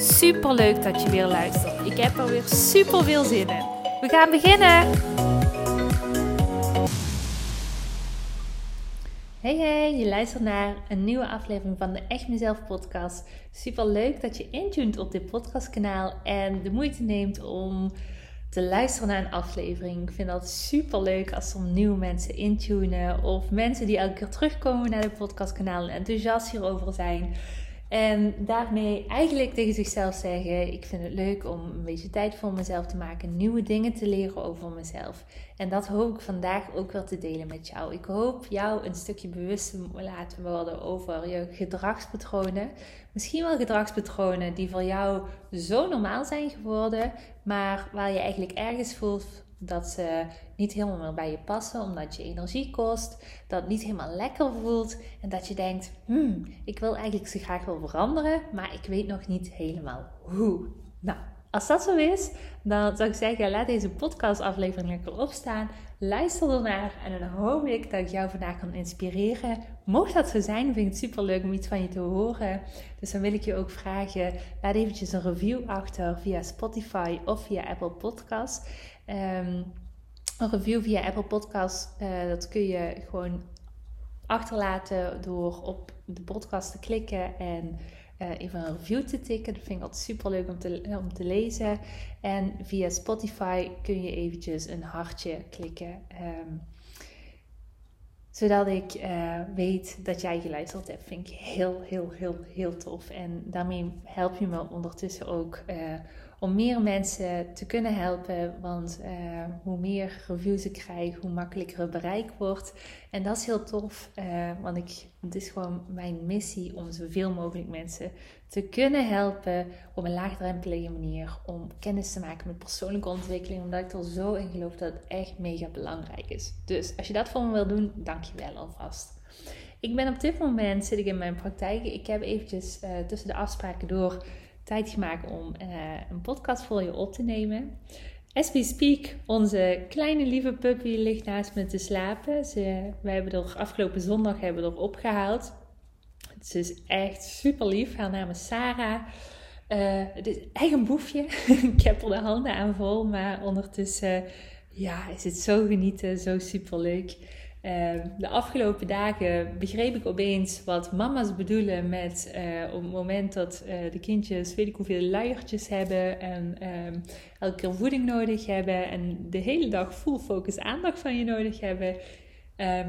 Super leuk dat je weer luistert. Ik heb er weer super veel zin in. We gaan beginnen. Hey hey, je luistert naar een nieuwe aflevering van de Echt Mezelf podcast. Super leuk dat je intunt op dit podcastkanaal en de moeite neemt om te luisteren naar een aflevering. Ik vind dat super leuk als er nieuwe mensen intunen of mensen die elke keer terugkomen naar de podcastkanaal en enthousiast hierover zijn. En daarmee eigenlijk tegen zichzelf zeggen: Ik vind het leuk om een beetje tijd voor mezelf te maken, nieuwe dingen te leren over mezelf. En dat hoop ik vandaag ook wel te delen met jou. Ik hoop jou een stukje bewust te laten worden over je gedragspatronen. Misschien wel gedragspatronen die voor jou zo normaal zijn geworden, maar waar je eigenlijk ergens voelt dat ze niet helemaal meer bij je passen, omdat je energie kost, dat het niet helemaal lekker voelt en dat je denkt, hmm, ik wil eigenlijk zo graag wel veranderen, maar ik weet nog niet helemaal hoe. Nou, als dat zo is, dan zou ik zeggen, laat deze podcastaflevering lekker opstaan. Luister ernaar en dan hoop ik dat ik jou vandaag kan inspireren. Mocht dat zo zijn, vind ik het super leuk om iets van je te horen. Dus dan wil ik je ook vragen, laat eventjes een review achter via Spotify of via Apple Podcasts. Um, een review via Apple Podcasts, uh, dat kun je gewoon achterlaten door op de podcast te klikken en uh, even een review te tikken. Dat vind ik altijd super leuk om te, om te lezen. En via Spotify kun je eventjes een hartje klikken. Um, zodat ik weet dat jij geluisterd hebt. Vind ik heel, heel, heel, heel tof. En daarmee help je me ondertussen ook om meer mensen te kunnen helpen. Want uh, hoe meer reviews ik krijg, hoe makkelijker het bereik wordt. En dat is heel tof, uh, want ik, het is gewoon mijn missie om zoveel mogelijk mensen te kunnen helpen op een laagdrempelige manier. Om kennis te maken met persoonlijke ontwikkeling, omdat ik er zo in geloof dat het echt mega belangrijk is. Dus als je dat voor me wil doen, dank je wel alvast. Ik ben op dit moment, zit ik in mijn praktijk. Ik heb eventjes uh, tussen de afspraken door tijd gemaakt om uh, een podcast voor je op te nemen. As we speak, onze kleine lieve puppy ligt naast me te slapen. Ze, we hebben er afgelopen zondag hebben er opgehaald. Ze is echt super lief. Haar naam is Sarah. Uh, het is echt een boefje. ik heb er de handen aan vol, maar ondertussen ja, is het zo genieten, zo super leuk. Uh, de afgelopen dagen begreep ik opeens wat mama's bedoelen met uh, op het moment dat uh, de kindjes weet ik hoeveel luiertjes hebben en ehm, elke keer voeding nodig hebben en de hele dag full focus aandacht van je nodig hebben. Ehm,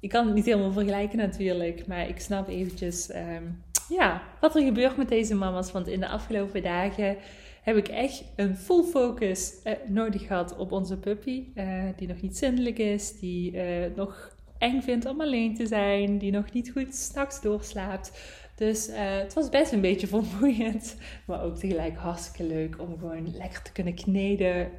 ik kan het niet helemaal vergelijken natuurlijk, maar ik snap eventjes ehm, ja, wat er gebeurt met deze mama's. Want in de afgelopen dagen heb ik echt een full focus uh, nodig gehad op onze puppy. Uh, die nog niet zindelijk is, die uh, nog eng vindt om alleen te zijn, die nog niet goed s'nachts doorslaapt. Dus het was best een beetje vermoeiend, maar ook tegelijk hartstikke leuk om gewoon lekker te kunnen kneden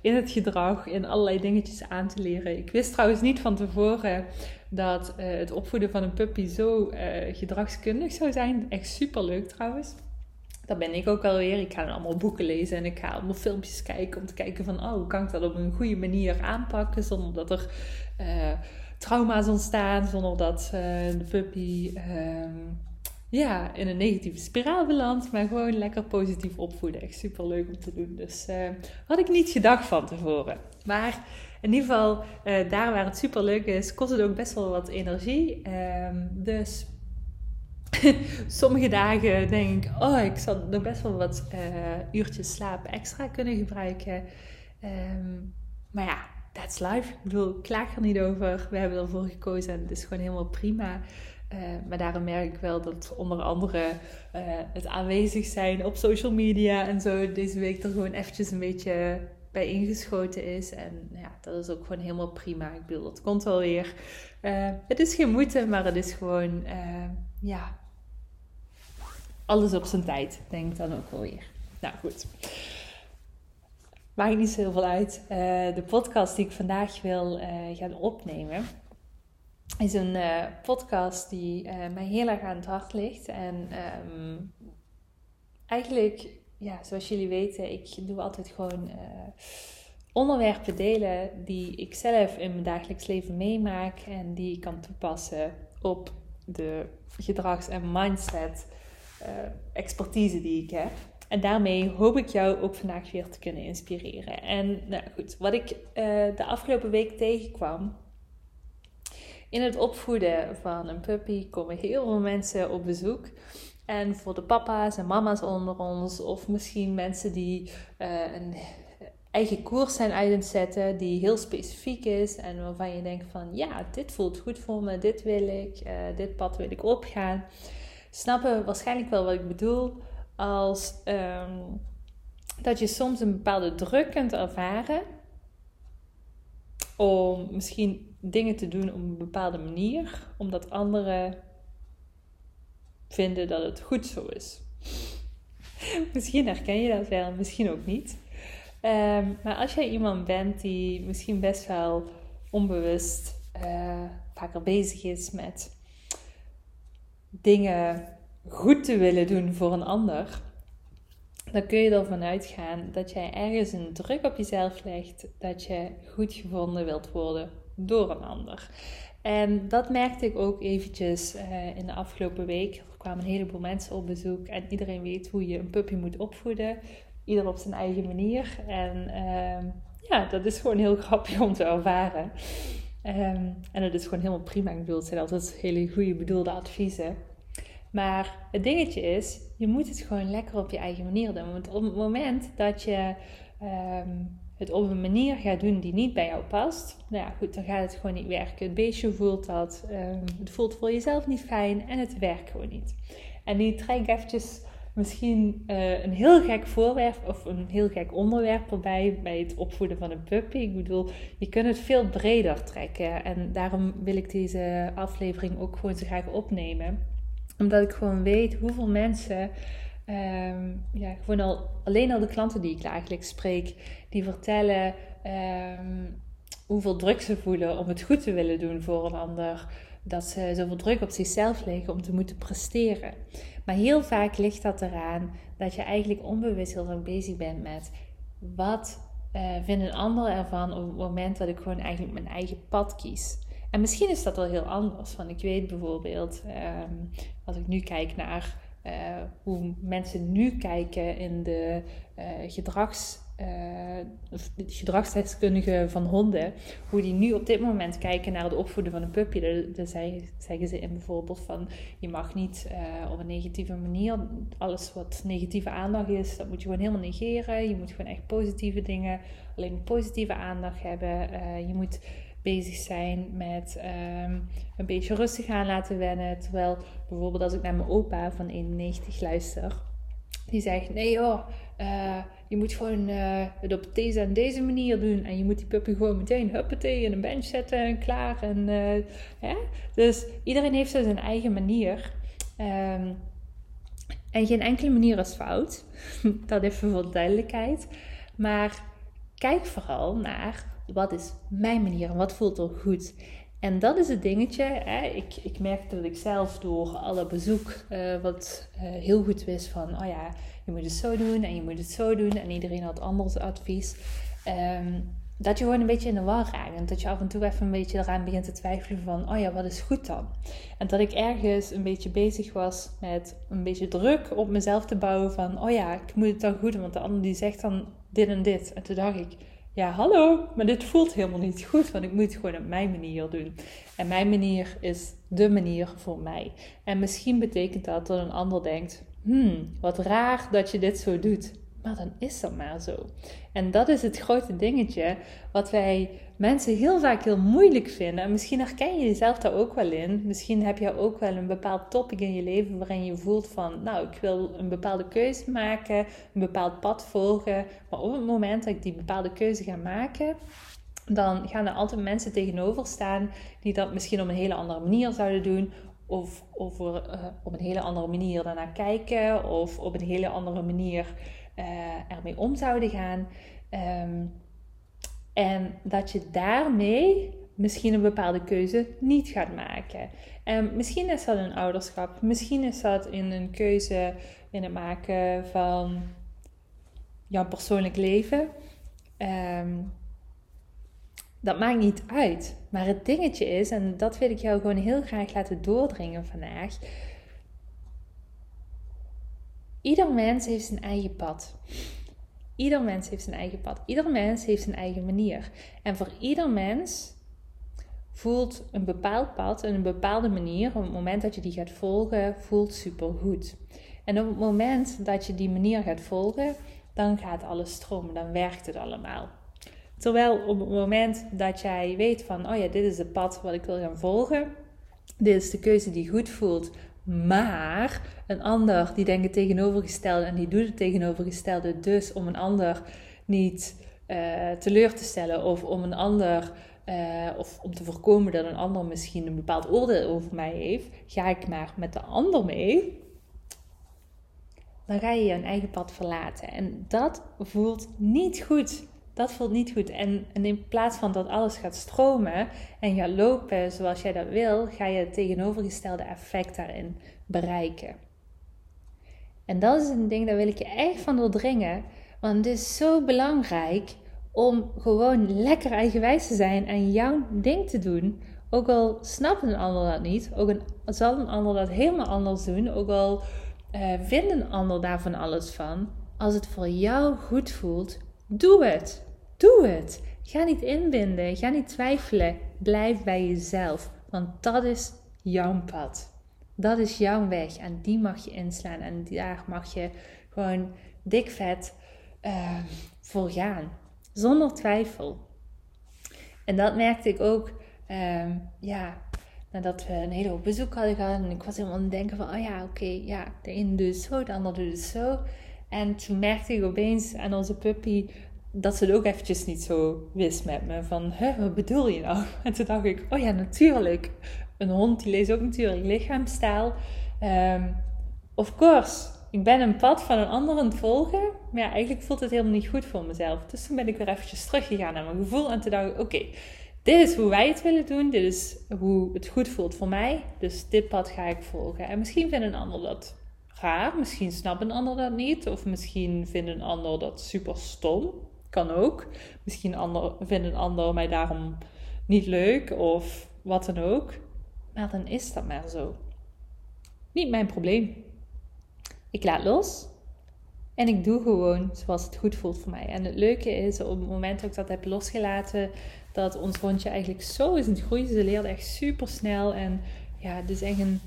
in het gedrag, in allerlei dingetjes aan te leren. Ik wist trouwens niet van tevoren dat het opvoeden van een puppy zo gedragskundig zou zijn. Echt super leuk trouwens dat ben ik ook alweer. Ik ga allemaal boeken lezen en ik ga allemaal filmpjes kijken om te kijken van, oh, hoe kan ik dat op een goede manier aanpakken zonder dat er uh, trauma's ontstaan, zonder dat uh, de puppy uh, ja, in een negatieve spiraal belandt, maar gewoon lekker positief opvoeden. Echt super leuk om te doen. Dus eh, had ik niet gedacht van tevoren. Maar in ieder geval, daar waar het super leuk is, kost het ook best wel wat energie. Ehm, dus sommige dagen denk ik, oh, ik zou nog best wel wat uh, uurtjes slaap extra kunnen gebruiken. Um, maar ja, that's life. Ik bedoel, ik klaag er niet over. We hebben ervoor gekozen en het is gewoon helemaal prima. Uh, maar daarom merk ik wel dat onder andere uh, het aanwezig zijn op social media en zo deze week er gewoon eventjes een beetje bij ingeschoten is. En ja, dat is ook gewoon helemaal prima. Ik bedoel, dat komt wel weer. Het is geen moeite, maar het is gewoon ja, alles op zijn tijd, denk ik dan ook wel weer. Nou goed. Maakt niet veel uit. Uh, de podcast die ik vandaag wil uh, gaan opnemen is een uh, podcast die mij heel erg aan het hart ligt. En um, eigenlijk, ja, zoals jullie weten, ik doe altijd gewoon onderwerpen delen die ik zelf in mijn dagelijks leven meemaak en die ik kan toepassen op de gedrags- en mindset expertise die ik heb. En daarmee hoop ik jou ook vandaag weer te kunnen inspireren. En nou goed, wat ik uh, de afgelopen week tegenkwam. In het opvoeden van een puppy komen heel veel mensen op bezoek. En voor de papa's en mama's onder ons, of misschien mensen die uh, een eigen koers zijn uit zetten, die heel specifiek is en waarvan je denkt van ja, dit voelt goed voor me, dit wil ik, uh, dit pad wil ik opgaan. Snappen waarschijnlijk wel wat ik bedoel als um, dat je soms een bepaalde druk kunt ervaren om misschien dingen te doen op een bepaalde manier, omdat anderen vinden dat het goed zo is. misschien herken je dat wel, misschien ook niet. Um, maar als jij iemand bent die misschien best wel onbewust uh, vaker bezig is met dingen goed te willen doen voor een ander, dan kun je ervan uitgaan dat jij ergens een druk op jezelf legt dat je goed gevonden wilt worden door een ander. En dat merkte ik ook eventjes uh, in de afgelopen week. Er kwamen een heleboel mensen op bezoek en iedereen weet hoe je een puppy moet opvoeden. Ieder op zijn eigen manier. En uh, ja, dat is gewoon heel grappig om te ervaren. Um, en dat is gewoon helemaal prima. Ik bedoel, het zijn altijd hele goede bedoelde adviezen. Maar het dingetje is, je moet het gewoon lekker op je eigen manier doen. Want op het moment dat je um, het op een manier gaat doen die niet bij jou past, nou ja, goed, dan gaat het gewoon niet werken. Het beestje voelt dat, het voelt voor jezelf niet fijn en het werkt gewoon niet. En nu trek eventjes misschien uh, een heel gek voorwerp of een heel gek onderwerp erbij bij het opvoeden van een puppy. Ik bedoel, je kunt het veel breder trekken en daarom wil ik deze aflevering ook gewoon zo graag opnemen omdat ik gewoon weet hoeveel mensen, um, ja, gewoon al, alleen al de klanten die ik eigenlijk spreek, die vertellen um, hoeveel druk ze voelen om het goed te willen doen voor een ander. Dat ze zoveel druk op zichzelf leggen om te moeten presteren. Maar heel vaak ligt dat eraan dat je eigenlijk onbewust heel erg bezig bent met wat uh, vindt een ander ervan op het moment dat ik gewoon eigenlijk mijn eigen pad kies. En misschien is dat wel heel anders. Want ik weet bijvoorbeeld, um, als ik nu kijk naar uh, hoe mensen nu kijken in de uh, gedrags, uh, gedragsdeskundigen van honden, hoe die nu op dit moment kijken naar het opvoeden van een puppy. Daar, zeggen ze in bijvoorbeeld van je mag niet op een negatieve manier, alles wat negatieve aandacht is, dat moet je gewoon helemaal negeren. Je moet gewoon echt positieve dingen, alleen positieve aandacht hebben. je moet bezig zijn met um, een beetje rustig aan laten wennen. Terwijl bijvoorbeeld als ik naar mijn opa van 91 luister, die zegt: Nee joh, uh, je moet gewoon uh, het op deze en deze manier doen. En je moet die puppy gewoon meteen huppatee in een bench zetten en klaar. Uh, ja? Dus iedereen heeft zo zijn eigen manier. Um, en geen enkele manier is fout. dat even voor duidelijkheid. Maar kijk vooral naar wat is mijn manier en wat voelt er goed. En dat is het dingetje. Hè? Ik, ik merkte dat ik zelf door alle bezoek wat heel goed wist van, oh ja, je moet het zo doen en je moet het zo doen. En iedereen had anders advies. Um, dat je gewoon een beetje in de war raakt. En dat je af en toe even een beetje eraan begint te twijfelen van, oh ja, wat is goed dan? En dat ik ergens een beetje bezig was met een beetje druk op mezelf te bouwen van, oh ja, ik moet het dan goed doen. Want de ander die zegt dan dit en dit. En toen dacht ik, ja, hallo, maar dit voelt helemaal niet goed, want ik moet het gewoon op mijn manier doen. En mijn manier is de manier voor mij. En misschien betekent dat dat een ander denkt, hmm, wat raar dat je dit zo doet. Maar dan is dat maar zo. En dat is het grote dingetje wat wij mensen heel vaak heel moeilijk vinden. En misschien herken je jezelf daar ook wel in. Misschien heb je ook wel een bepaald topic in je leven waarin je voelt van, nou, ik wil een bepaalde keuze maken, een bepaald pad volgen. Maar op het moment dat ik die bepaalde keuze ga maken, dan gaan er altijd mensen tegenover staan die dat misschien op een hele andere manier zouden doen. Of over, op een hele andere manier daarnaar kijken of op een hele andere manier ermee om zouden gaan. Ehm, en dat je daarmee misschien een bepaalde keuze niet gaat maken. En misschien is dat een ouderschap, misschien is dat in een keuze in het maken van jouw persoonlijk leven. Ehm, dat maakt niet uit. Maar het dingetje is, en dat wil ik jou gewoon heel graag laten doordringen vandaag. Ieder mens heeft zijn eigen pad. Ieder mens heeft zijn eigen pad. Ieder mens heeft zijn eigen manier. En voor ieder mens voelt een bepaald pad en een bepaalde manier, op het moment dat je die gaat volgen, voelt supergoed. En op het moment dat je die manier gaat volgen, dan gaat alles stromen, dan werkt het allemaal. Terwijl op het moment dat jij weet van, oh ja, dit is het pad wat ik wil gaan volgen, dit is de keuze die goed voelt, maar een ander die denkt het tegenovergestelde en die doet het tegenovergestelde, dus om een ander niet uh, teleur te stellen of om een ander uh, of om te voorkomen dat een ander misschien een bepaald oordeel over mij heeft, ga ik maar met de ander mee. Dan ga je je eigen pad verlaten. En dat voelt niet goed. Dat voelt niet goed. En, in plaats van dat alles gaat stromen en gaat lopen zoals jij dat wil, ga je het tegenovergestelde effect daarin bereiken. En dat is een ding, daar wil ik je echt van doordringen. Want het is zo belangrijk om gewoon lekker eigenwijs te zijn en jouw ding te doen. Ook al snapt een ander dat niet, ook al zal een ander dat helemaal anders doen, ook al uh, vindt een ander daar van alles van. Als het voor jou goed voelt, doe het. Doe het. Ga niet inbinden, ga niet twijfelen. Blijf bij jezelf, want dat is jouw pad. Dat is jouw weg en die mag je inslaan en daar mag je gewoon dik vet uh, voor gaan. Zonder twijfel. En dat merkte ik ook, ehm, ja, nadat we een hele hoop bezoek hadden gehad. En ik was helemaal aan het denken van, oh ja, oké, ja, de ene doet het zo, de ander doet het zo. En toen merkte ik opeens aan onze puppy dat ze het ook eventjes niet zo wist met me. Van, wat bedoel je nou? En toen dacht ik, oh ja, natuurlijk. Een hond die leest ook natuurlijk lichaamstaal. Um, of course, ik ben een pad van een ander aan het volgen. Maar ja, eigenlijk voelt het helemaal niet goed voor mezelf. Dus toen ben ik weer eventjes teruggegaan naar mijn gevoel. En toen dacht ik, oké, dit is hoe wij het willen doen. Dit is hoe het goed voelt voor mij. Dus dit pad ga ik volgen. En misschien vindt een ander dat raar. Misschien snapt een ander dat niet. Of misschien vindt een ander dat super stom. Kan ook. Misschien ander, vindt een ander mij daarom niet leuk. Of wat dan ook. Maar dan is dat maar zo. Niet mijn probleem. Ik laat los. En ik doe gewoon zoals het goed voelt voor mij. En het leuke is, op het moment dat ik dat heb losgelaten, dat ons hondje eigenlijk zo is in het groeien. Ze leert echt super snel. En ja, het is echt een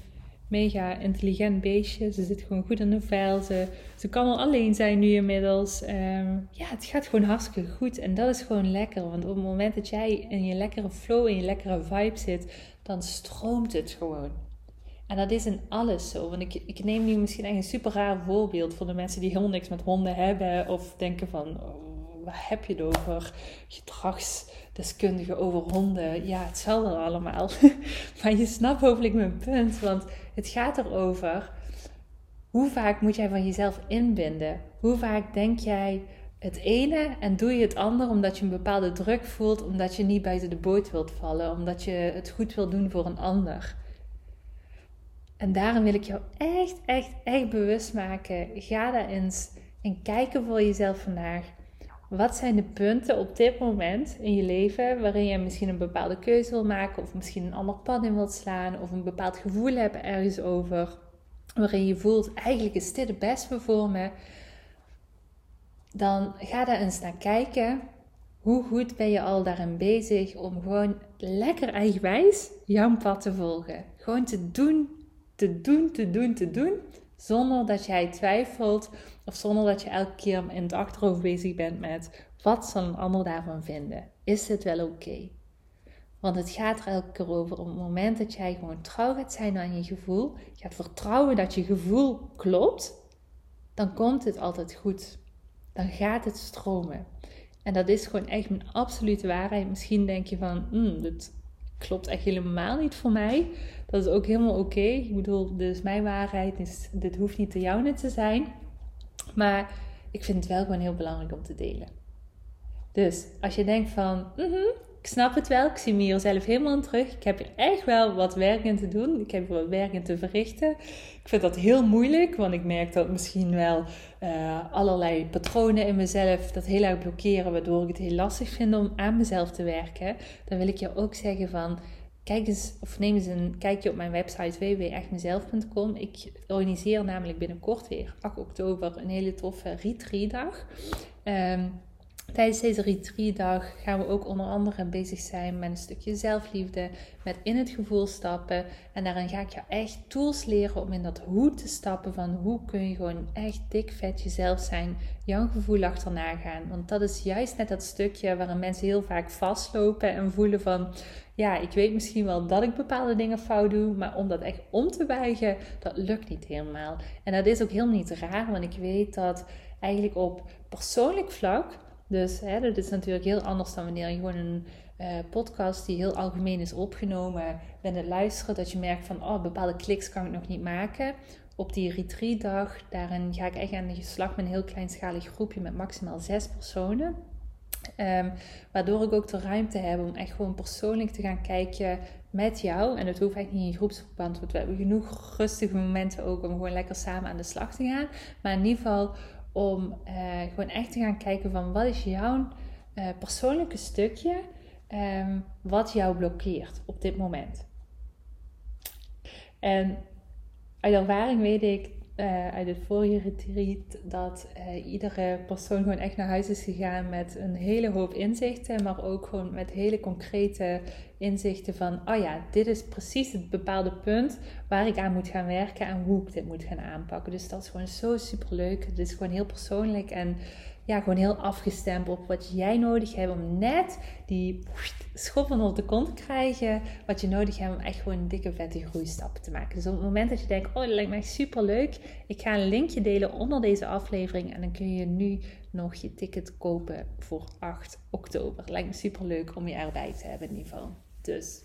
mega intelligent beestje. Ze zit gewoon goed in de vel. Ze, ze kan al alleen zijn nu inmiddels. Ehm, ja, het gaat gewoon hartstikke goed. En dat is gewoon lekker. Want op het moment dat jij in je lekkere flow, in je lekkere vibe zit, dan stroomt het gewoon. En dat is in alles zo. Want ik, ik neem nu misschien echt een super raar voorbeeld voor de mensen die helemaal niks met honden hebben. Of denken van, oh, waar heb je het over? Gedragsdeskundigen over honden. Ja, het zal wel allemaal. maar je snapt hopelijk mijn punt. Want het gaat erover, hoe vaak moet jij van jezelf inbinden? Hoe vaak denk jij het ene en doe je het andere omdat je een bepaalde druk voelt, omdat je niet buiten de boot wilt vallen, omdat je het goed wilt doen voor een ander. En daarom wil ik jou echt, echt, echt bewust maken. Ga daar eens en kijken voor jezelf vandaag. Wat zijn de punten op dit moment in je leven waarin je misschien een bepaalde keuze wil maken, of misschien een ander pad in wilt slaan, of een bepaald gevoel hebt ergens over, waarin je voelt: eigenlijk is dit het beste voor me. Dan ga daar eens naar kijken. Hoe goed ben je al daarin bezig om gewoon lekker eigenwijs jouw pad te volgen? Gewoon te doen te doen, te doen, te doen, zonder dat jij twijfelt of zonder dat je elke keer in het achterhoofd bezig bent met wat zal een ander daarvan vinden? Is dit wel oké? Want het gaat er elke keer over op het moment dat jij gewoon trouw gaat zijn aan je gevoel, je gaat vertrouwen dat je gevoel klopt, dan komt het altijd goed. Dan gaat het stromen. En dat is gewoon echt mijn absolute waarheid. Misschien denk je van, mm, dit klopt echt helemaal niet voor mij Dat is ook helemaal oké. Ik bedoel, is mijn waarheid. Dus dit hoeft niet de jouwe te zijn. Maar ik vind het wel gewoon heel belangrijk om te delen. Dus als je denkt van, mhm, ik snap het wel, ik zie me hier zelf helemaal in terug. Ik heb hier echt wel wat werk in te doen. Ik heb wat werk in te verrichten. Ik vind dat heel moeilijk, want ik merk dat misschien wel uh, allerlei patronen in mezelf dat heel erg blokkeren, waardoor ik het heel lastig vind om aan mezelf te werken. Dan wil ik je ook zeggen van, kijk eens of neem eens een kijkje op mijn website www.echtmezelf.com. Ik organiseer namelijk binnenkort weer 8 oktober een hele toffe retreatdag. Um, Tijdens deze retreatdag gaan we ook onder andere bezig zijn met een stukje zelfliefde, met in het gevoel stappen. En daarin ga ik je echt tools leren om in dat hoe te stappen van hoe kun je gewoon echt dik vet jezelf zijn, jouw gevoel achterna gaan. Want dat is juist net dat stukje waarin mensen heel vaak vastlopen en voelen van, ja, ik weet misschien wel dat ik bepaalde dingen fout doe, maar om dat echt om te buigen, dat lukt niet helemaal. En dat is ook helemaal niet raar, want ik weet dat eigenlijk op persoonlijk vlak dus hè, dat is natuurlijk heel anders dan wanneer je gewoon een uh, podcast die heel algemeen is opgenomen bent het luisteren. Dat je merkt van, oh, bepaalde kliks kan ik nog niet maken. Op die retreatdag, daarin ga ik echt aan de slag met een heel kleinschalig groepje met maximaal zes personen. Um, waardoor ik ook de ruimte heb om echt gewoon persoonlijk te gaan kijken met jou. En het hoeft eigenlijk niet in groepsverband, want we hebben genoeg rustige momenten ook om gewoon lekker samen aan de slag te gaan. Maar in ieder geval om uh, gewoon echt te gaan kijken van wat is jouw uh, persoonlijke stukje um, wat jou blokkeert op dit moment. En uit ervaring weet ik uh, uit het vorige retreat dat iedere persoon gewoon echt naar huis is gegaan met een hele hoop inzichten, maar ook gewoon met hele concrete inzichten van, oh ja, dit is precies het bepaalde punt waar ik aan moet gaan werken en hoe ik dit moet gaan aanpakken. Dus dat is gewoon zo super leuk. Het is gewoon heel persoonlijk en ja, gewoon heel afgestemd op wat jij nodig hebt om net die schop onder de kont te krijgen. Wat je nodig hebt om echt gewoon dikke vette groeistappen te maken. Dus op het moment dat je denkt, oh dat lijkt echt super leuk. Ik ga een linkje delen onder deze aflevering en dan kun je nu nog je ticket kopen voor 8 oktober. Lijkt me super leuk om je erbij te hebben in ieder geval. Dus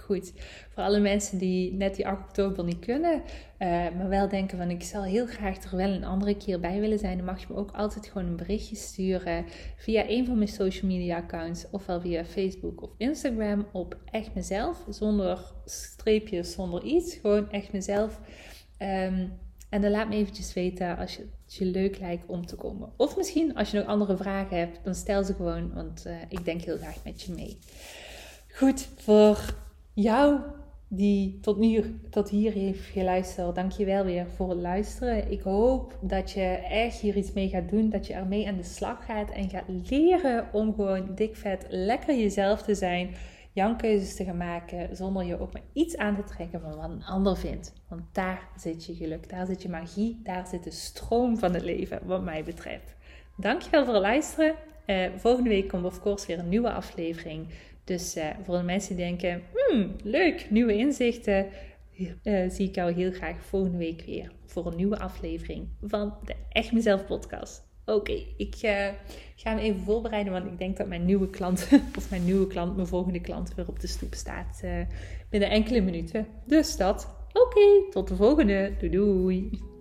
goed, voor alle mensen die net die 8 oktober niet kunnen, uh, maar wel denken van ik zal heel graag er wel een andere keer bij willen zijn, dan mag je me ook altijd gewoon een berichtje sturen via een van mijn social media accounts, ofwel via Facebook of Instagram op echt mezelf, zonder streepjes, zonder iets, gewoon echt mezelf. Um, en dan laat me eventjes weten als je, het je leuk lijkt om te komen. Of misschien als je nog andere vragen hebt, dan stel ze gewoon, want uh, ik denk heel graag met je mee. Goed, voor jou die tot, nu, tot hier heeft geluisterd, dank je wel weer voor het luisteren. Ik hoop dat je echt hier iets mee gaat doen, dat je ermee aan de slag gaat en gaat leren om gewoon dik vet lekker jezelf te zijn, jouw keuzes te gaan maken, zonder je ook maar iets aan te trekken van wat een ander vindt. Want daar zit je geluk, daar zit je magie, daar zit de stroom van het leven, wat mij betreft. Dankjewel voor het luisteren. Uh, volgende week komt of course weer een nieuwe aflevering. Dus uh, voor de mensen die denken, hmm, leuk, nieuwe inzichten, uh, zie ik jou heel graag volgende week weer voor een nieuwe aflevering van de Echt Mezelf podcast. Oké, ik uh, ga me even voorbereiden, want ik denk dat mijn nieuwe klant, of mijn nieuwe klant, mijn volgende klant weer op de stoep staat binnen enkele minuten. Dus dat. Oké, tot de volgende. Doei doei.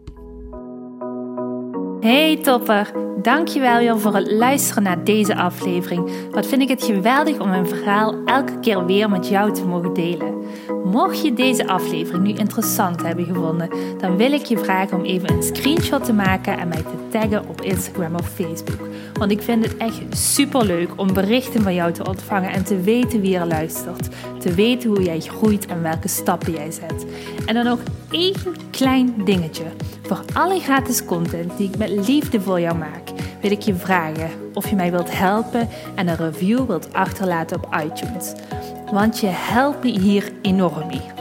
Hey topper, dankjewel weer voor het luisteren naar deze aflevering. Wat vind ik het geweldig om mijn verhaal elke keer weer met jou te mogen delen. Mocht je deze aflevering nu interessant hebben gevonden, dan wil ik je vragen om even een screenshot te maken en mij te taggen op Instagram of Facebook. Want ik vind het echt super leuk om berichten van jou te ontvangen en te weten wie er luistert. Te weten hoe jij groeit en welke stappen jij zet. En dan nog één klein dingetje. Voor alle gratis content die ik met liefde voor jou maak, wil ik je vragen of je mij wilt helpen en een review wilt achterlaten op iTunes. Want je helpt me hier enorm mee.